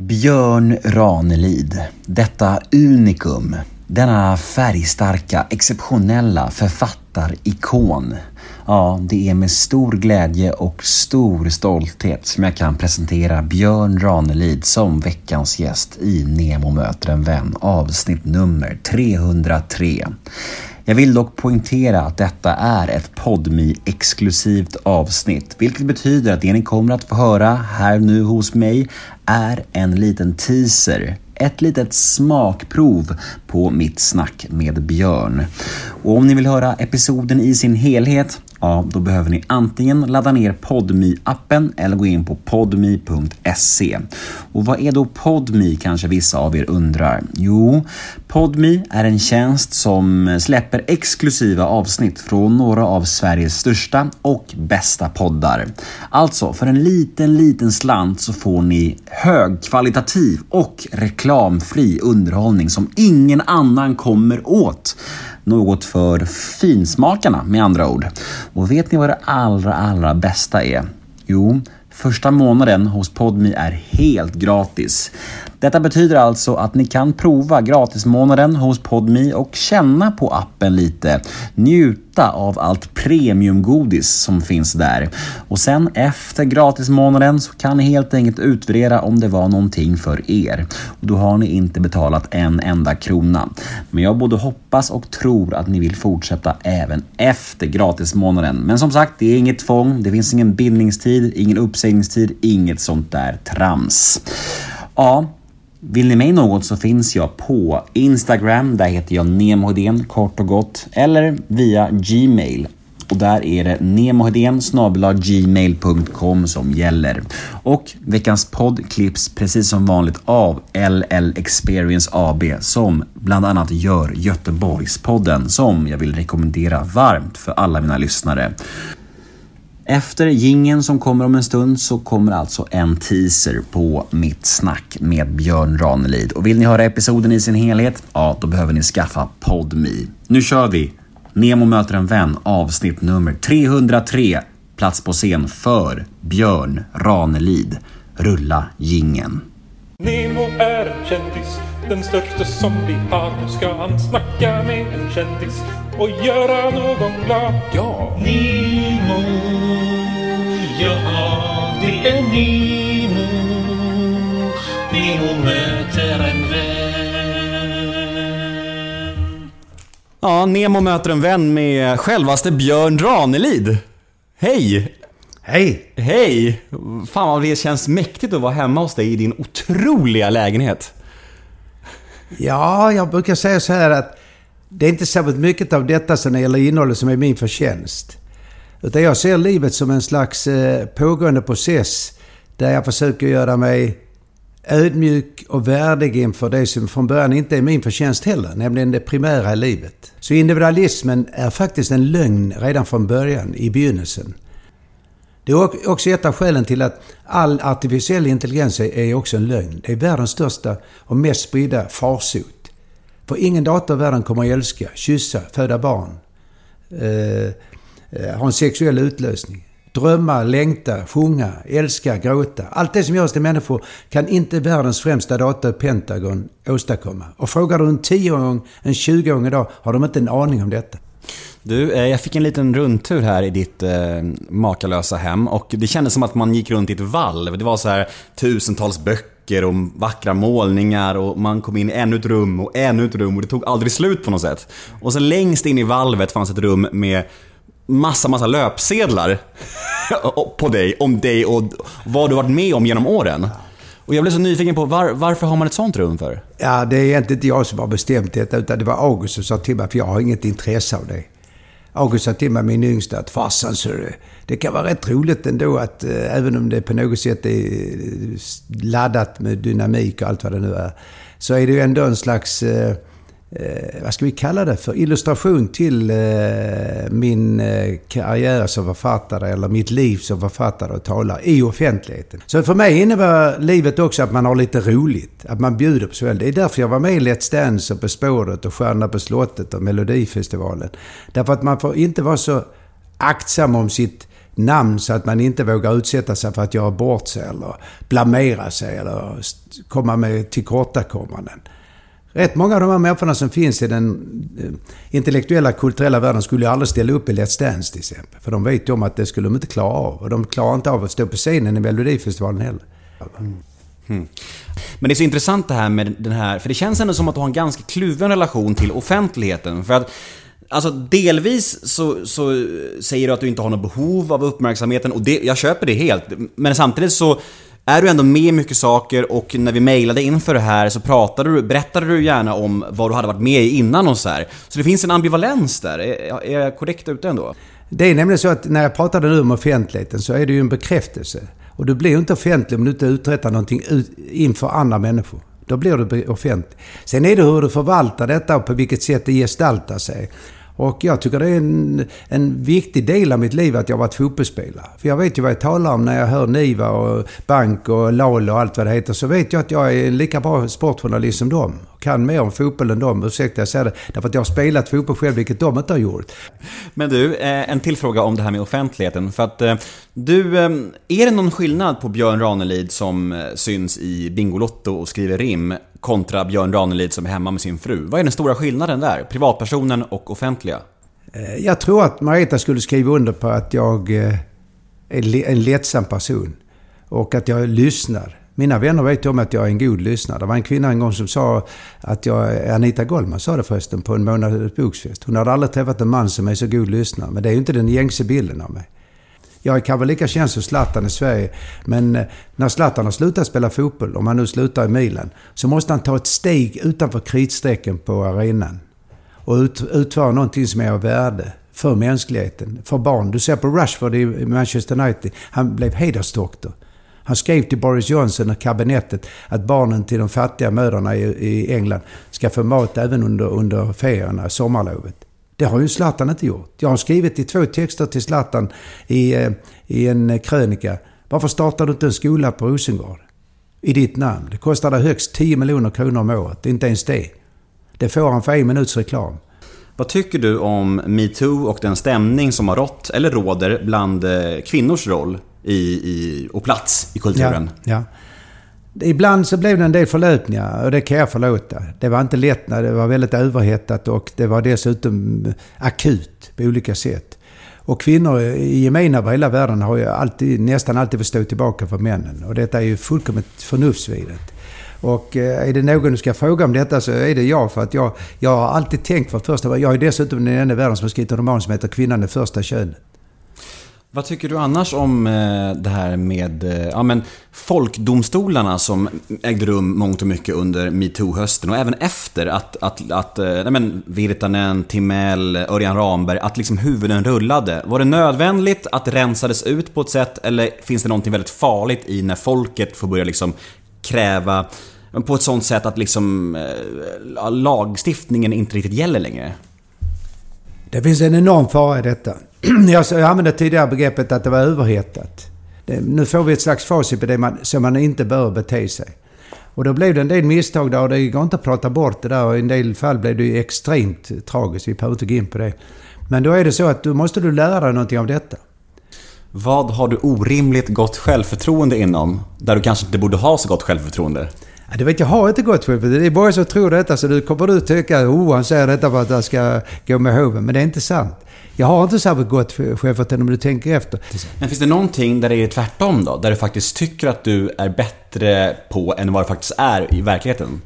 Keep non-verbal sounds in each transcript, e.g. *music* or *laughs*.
Björn Ranelid, detta unikum, denna färgstarka, exceptionella författarikon. Ja, det är med stor glädje och stor stolthet som jag kan presentera Björn Ranelid som veckans gäst i Nemo möter en vän avsnitt nummer 303. Jag vill dock poängtera att detta är ett podmi exklusivt avsnitt, vilket betyder att det ni kommer att få höra här nu hos mig är en liten teaser ett litet smakprov på mitt snack med Björn. Och om ni vill höra episoden i sin helhet ja, då behöver ni antingen ladda ner podmi appen eller gå in på podmi.se. Och vad är då Podmi kanske vissa av er undrar? Jo, Podmi är en tjänst som släpper exklusiva avsnitt från några av Sveriges största och bästa poddar. Alltså, för en liten, liten slant så får ni högkvalitativ och reklamfri underhållning som ingen annan kommer åt. Något för finsmakarna med andra ord. Och vet ni vad det allra, allra bästa är? Jo, första månaden hos Podmi är helt gratis. Detta betyder alltså att ni kan prova gratismånaden hos Podmi och känna på appen lite. Njuta av allt premiumgodis som finns där. Och sen efter gratismånaden så kan ni helt enkelt utvärdera om det var någonting för er. Och då har ni inte betalat en enda krona. Men jag både hoppas och tror att ni vill fortsätta även efter gratismånaden. Men som sagt, det är inget tvång. Det finns ingen bindningstid, ingen uppsägningstid, inget sånt där trams. Ja, vill ni mig något så finns jag på Instagram, där heter jag nemohedén kort och gott, eller via Gmail. Och där är det nemohedén gmail.com som gäller. Och veckans podd klipps precis som vanligt av LL Experience AB som bland annat gör Göteborgspodden som jag vill rekommendera varmt för alla mina lyssnare. Efter gingen som kommer om en stund så kommer alltså en teaser på mitt snack med Björn Ranelid. Och vill ni höra episoden i sin helhet? Ja, då behöver ni skaffa PodMe. Nu kör vi! Nemo möter en vän avsnitt nummer 303. Plats på scen för Björn Ranelid. Rulla gingen. Nemo är en kändis, den största som vi har. Nu ska han snacka med en kändis och göra någon glad. Ja! Nemo, är Nemo. Möter en vän. Ja, Nemo möter en vän med självaste Björn Ranelid. Hej! Hej! Hej! Fan vad det känns mäktigt att vara hemma hos dig i din otroliga lägenhet. Ja, jag brukar säga så här att det är inte särskilt mycket av detta som det gäller innehållet som är min förtjänst. Utan jag ser livet som en slags eh, pågående process där jag försöker göra mig ödmjuk och värdig inför det som från början inte är min förtjänst heller, nämligen det primära i livet. Så individualismen är faktiskt en lögn redan från början, i begynnelsen. Det är också ett av skälen till att all artificiell intelligens är också en lögn. Det är världens största och mest spridda farsot. För ingen dator i världen kommer att älska, kyssa, föda barn, eh, Eh, ha en sexuell utlösning. Drömma, längta, sjunga, älska, gråta. Allt det som görs till människor kan inte världens främsta dator, Pentagon, åstadkomma. Och frågar du en 10-åring, en 20-åring idag, har de inte en aning om detta. Du, eh, jag fick en liten rundtur här i ditt eh, makalösa hem och det kändes som att man gick runt i ett valv. Det var så här tusentals böcker och vackra målningar och man kom in i ännu ett rum och ännu ett rum och det tog aldrig slut på något sätt. Och sen längst in i valvet fanns ett rum med massa, massa löpsedlar *laughs* på dig, om dig och vad du varit med om genom åren. Och jag blev så nyfiken på var, varför har man ett sånt rum för? Ja, det är egentligen inte jag som har bestämt detta, utan det var August som sa till mig, för jag har inget intresse av det. August sa till mig, min yngsta, att farsan, så det, det kan vara rätt roligt ändå att, eh, även om det på något sätt är eh, laddat med dynamik och allt vad det nu är, så är det ju ändå en slags eh, eh, vad ska vi kalla det för, illustration till eh, min eh, karriär som författare eller mitt liv som författare och talare i offentligheten. Så för mig innebär livet också att man har lite roligt, att man bjuder på sig själv. Det är därför jag var med i Let's Dance och På spåret och Stjärnorna på slottet och Melodifestivalen. Därför att man får inte vara så aktsam om sitt namn så att man inte vågar utsätta sig för att göra bort sig eller blamera sig eller komma med tillkortakommanden. Rätt många av de här människorna som finns i den eh, intellektuella, kulturella världen skulle ju aldrig ställa upp i Let's Dance till exempel. För de vet ju om att det skulle de inte klara av. Och de klarar inte av att stå på scenen i Melodifestivalen heller. Mm. Men det är så intressant det här med den här, för det känns ändå som att du har en ganska kluven relation till offentligheten. För att Alltså delvis så, så säger du att du inte har något behov av uppmärksamheten och det, jag köper det helt. Men samtidigt så är du ändå med i mycket saker och när vi mejlade inför det här så pratade du, berättade du gärna om vad du hade varit med i innan och så här. Så det finns en ambivalens där. Är, är jag korrekt ute ändå? Det är nämligen så att när jag pratade nu om offentligheten så är det ju en bekräftelse. Och du blir ju inte offentlig om du inte uträttar någonting ut, inför andra människor. Då blir du offentlig. Sen är det hur du förvaltar detta och på vilket sätt det gestaltar sig. Och jag tycker det är en, en viktig del av mitt liv att jag har varit fotbollsspelare. För jag vet ju vad jag talar om när jag hör Niva och Bank och Lalo och allt vad det heter. Så vet jag att jag är en lika bra sportjournalist som dem. Kan mer om fotboll än dem. Ursäkta jag säger det. Därför att jag har spelat fotboll själv, vilket de inte har gjort. Men du, eh, en till fråga om det här med offentligheten. För att eh, du, eh, är det någon skillnad på Björn Ranelid som syns i Bingolotto och skriver rim kontra Björn Ranelid som är hemma med sin fru? Vad är den stora skillnaden där? Privatpersonen och offentligheten? Eh, jag tror att Marita skulle skriva under på att jag eh, är en lättsam person. Och att jag lyssnar. Mina vänner vet ju om att jag är en god lyssnare. Det var en kvinna en gång som sa att jag... Anita Goldman sa det förresten på en månads eh, boksfest. Hon hade aldrig träffat en man som är så god lyssnare. Men det är ju inte den gängse bilden av mig. Jag är kanske lika känd som Zlatan i Sverige. Men när Zlatan har slutat spela fotboll, om han nu slutar i Milan, så måste han ta ett steg utanför kritstrecken på arenan och ut, utföra någonting som är av värde för mänskligheten, för barn. Du ser på Rashford i Manchester United. Han blev hedersdoktor. Han skrev till Boris Johnson och kabinettet att barnen till de fattiga mödrarna i, i England ska få mat även under, under ferierna, sommarlovet. Det har ju Zlatan inte gjort. Jag har skrivit i två texter till Zlatan i, eh, i en krönika. Varför startar du inte en skola på Rosengård? I ditt namn. Det kostar dig högst 10 miljoner kronor om året. Inte ens det. Det får han för en minuts reklam. Vad tycker du om metoo och den stämning som har rått, eller råder, bland eh, kvinnors roll i, i, och plats i kulturen? Ja, ja. Ibland så blev det en del förlöpningar och det kan jag förlåta. Det var inte lätt när det var väldigt överhettat och det var dessutom akut på olika sätt. Och kvinnor i gemen över hela världen har ju alltid, nästan alltid fått stå tillbaka för männen. Och detta är ju fullkomligt förnuftsvidrigt. Och eh, är det någon du ska fråga om detta så är det jag. För att jag, jag har alltid tänkt för första Jag är dessutom den enda i världen som har skrivit en roman som heter Kvinnan är första könet. Vad tycker du annars om eh, det här med eh, ja, men folkdomstolarna som ägde rum mångt och mycket under metoo-hösten och även efter att, att, att nej, men Virtanen, Timell, Örjan Ramberg, att liksom huvuden rullade. Var det nödvändigt att det rensades ut på ett sätt eller finns det någonting väldigt farligt i när folket får börja liksom kräva på ett sånt sätt att liksom eh, lagstiftningen inte riktigt gäller längre? Det finns en enorm fara i detta. *clears throat* Jag använde tidigare begreppet att det var överhettat. Nu får vi ett slags facit på det man, som man inte bör bete sig. Och då blev det en del misstag där och det går inte att prata bort det där. Och i en del fall blev det ju extremt tragiskt. Vi behöver inte gå in på det. Men då är det så att då måste du lära dig någonting av detta. Vad har du orimligt gott självförtroende inom? Där du kanske inte borde ha så gott självförtroende? Ja, det vet jag har inte gått själv. Det är bara som tror detta så du kommer du tycka oh han säger detta för att jag ska gå med hoven. Men det är inte sant. Jag har inte särskilt gott självförtroende om du tänker efter. Men finns det någonting där det är tvärtom då? Där du faktiskt tycker att du är bättre på än vad du faktiskt är i verkligheten?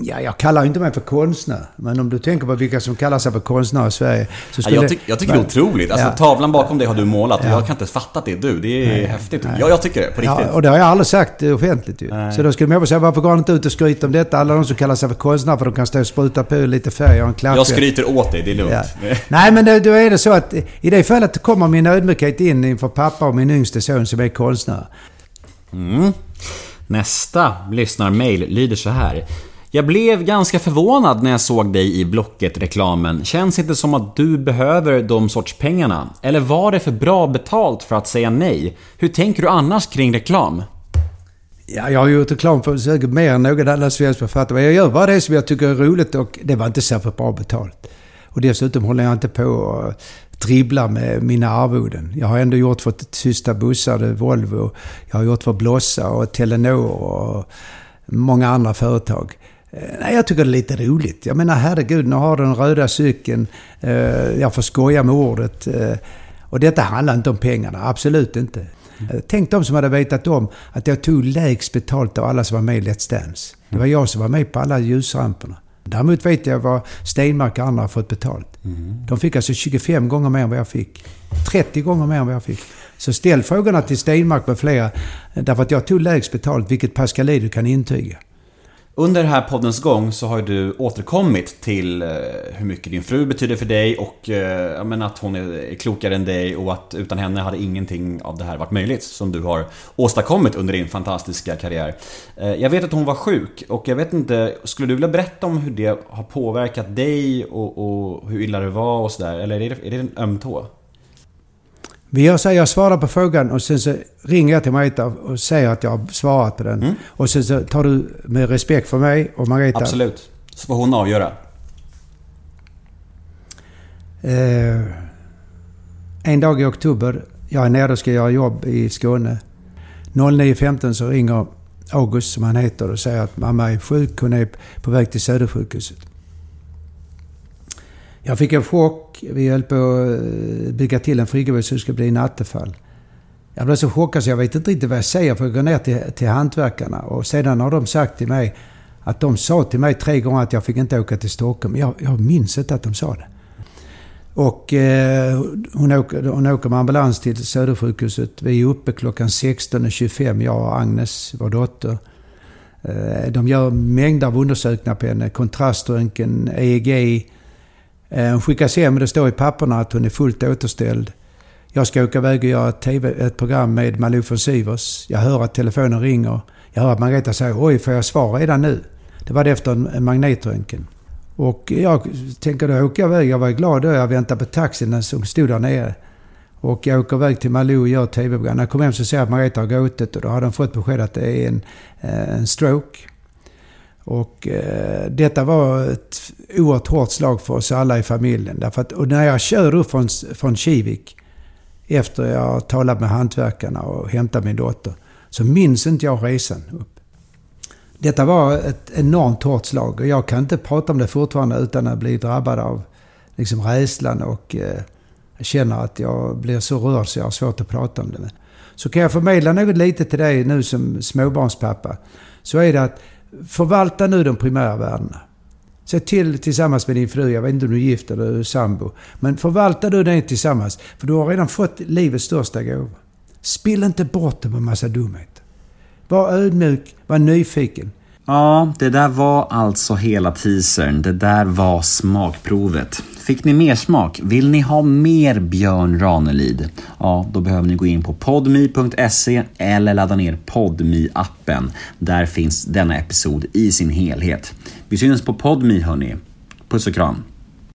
Ja, jag kallar inte mig för konstnär. Men om du tänker på vilka som kallar sig för konstnärer i Sverige. Så Ja, skulle... jag, tyck, jag tycker det är otroligt. Alltså, Ja. Tavlan bakom dig har du målat och Ja. jag kan inte fatta att det är du. Det är häftigt. Ja, jag tycker det. På riktigt. Ja, och det har jag aldrig sagt offentligt ju. Nej. Så då skulle man säga, varför går han inte ut och skryter om detta? Alla de som kallar sig för konstnärer, för de kan stå och spruta på lite färg och en klapp. jag skryter åt dig, det är lugnt. Ja. Nej, *laughs* men då, då är det så att i det fallet kommer min ödmjukhet in inför pappa och min yngste son som är konstnär. Mm. Nästa lyssnarmail lyder så här. Jag blev ganska förvånad när jag såg dig i Blocket-reklamen. Känns inte som att du behöver de sorts pengarna. Eller var det för bra betalt för att säga nej? Hur tänker du annars kring reklam? Ja, jag har gjort reklam för säkert mer än någon annan svensk författare. Men jag gör bara det som jag tycker är roligt och det var inte särskilt bra betalt. Och dessutom håller jag inte på och dribblar med mina arvoden. Jag har ändå gjort för Tysta bussar, Volvo, jag har gjort för Blossa och Telenor och många andra företag. Eh, nej, jag tycker det är lite roligt. Jag menar herregud, nu har den röda cykeln. Eh, jag får skoja med ordet. Eh, och detta handlar inte om pengarna, absolut inte. Eh, tänk de som hade vetat om att jag tog lägst betalt av alla som var med i Let's Dance. Det var jag som var med på alla ljusramperna. Däremot vet jag vad Stenmark och andra har fått betalt. De fick alltså 25 gånger mer än vad jag fick. 30 gånger mer än vad jag fick. Så ställ frågorna till Stenmark med flera. Eh, därför att jag tog lägst betalt, vilket Pascalidou kan intyga. Under den här poddens gång så har ju du återkommit till eh, hur mycket din fru betyder för dig och eh, men att hon är klokare än dig och att utan henne hade ingenting av det här varit möjligt som du har åstadkommit under din fantastiska karriär. Eh, jag vet att hon var sjuk och jag vet inte, skulle du vilja berätta om hur det har påverkat dig och, och hur illa det var och sådär? Eller är det, är det en öm tå? Vi gör så här, jag svarar på frågan och sen så ringer jag till Margareta och säger att jag har svarat på den. Mm. Och sen så tar du med respekt för mig och Margareta. Absolut. Så får hon avgöra. Eh, en dag i oktober, jag är nere och ska göra jobb i Skåne. 09.15 så ringer August, som han heter, och säger att mamma är sjuk. Hon är på väg till Södersjukhuset. Jag fick en chock. Vi höll på att eh, bygga till en friggebod så det skulle bli nattefall. Jag blev så chockad så jag vet inte riktigt vad jag säger för jag går ner till, till hantverkarna. Och sedan har de sagt till mig att de sa till mig tre gånger att jag fick inte åka till Stockholm. Jag, jag minns inte att de sa det. Och eh, hon, åker, hon åker med ambulans till Södersjukhuset. Vi är uppe klockan 16.25, jag och Agnes, vår dotter. Eh, de gör mängder av undersökningar på henne. Kontraströntgen, EEG. Eh, hon skickas hem och det står i papperna att hon är fullt återställd. Jag ska åka iväg och göra ett, TV, ett program med Malou von Sivers. Jag hör att telefonen ringer. Jag hör att Margareta säger oj, får jag svar redan nu? Det var det efter en, magnetröntgen. Och jag tänker då åker jag iväg. Jag var glad då. Jag väntade på taxin som stod där nere. Och jag åker iväg till Malou och gör tv-program. När jag kommer hem så ser jag att Margareta har gråtit och då har de fått besked att det är en, eh, en stroke. Och eh, detta var ett oerhört hårt slag för oss alla i familjen. Därför att, och när jag kör upp från, från Kivik efter jag har talat med hantverkarna och hämtat min dotter så minns inte jag resan upp. Detta var ett enormt hårt slag och jag kan inte prata om det fortfarande utan att bli drabbad av liksom rädslan och eh, jag känner att jag blir så rörd så jag har svårt att prata om det. Så kan jag förmedla något lite till dig nu som småbarnspappa. Så är det att förvalta nu de primära värdena. Se till tillsammans med din fru, jag vet inte om du är gift eller är sambo. Men förvalta du det tillsammans. För du har redan fått livets största gåva. Spill inte bort det med massa dumhet. Var ödmjuk, var nyfiken. Ja, det där var alltså hela teasern. Det där var smakprovet. Fick ni mer smak? Vill ni ha mer Björn Ranelid? Ja, då behöver ni gå in på podmi.se eller ladda ner podmi appen Där finns denna episod i sin helhet. Vi syns på podmi hörni. Puss och kram.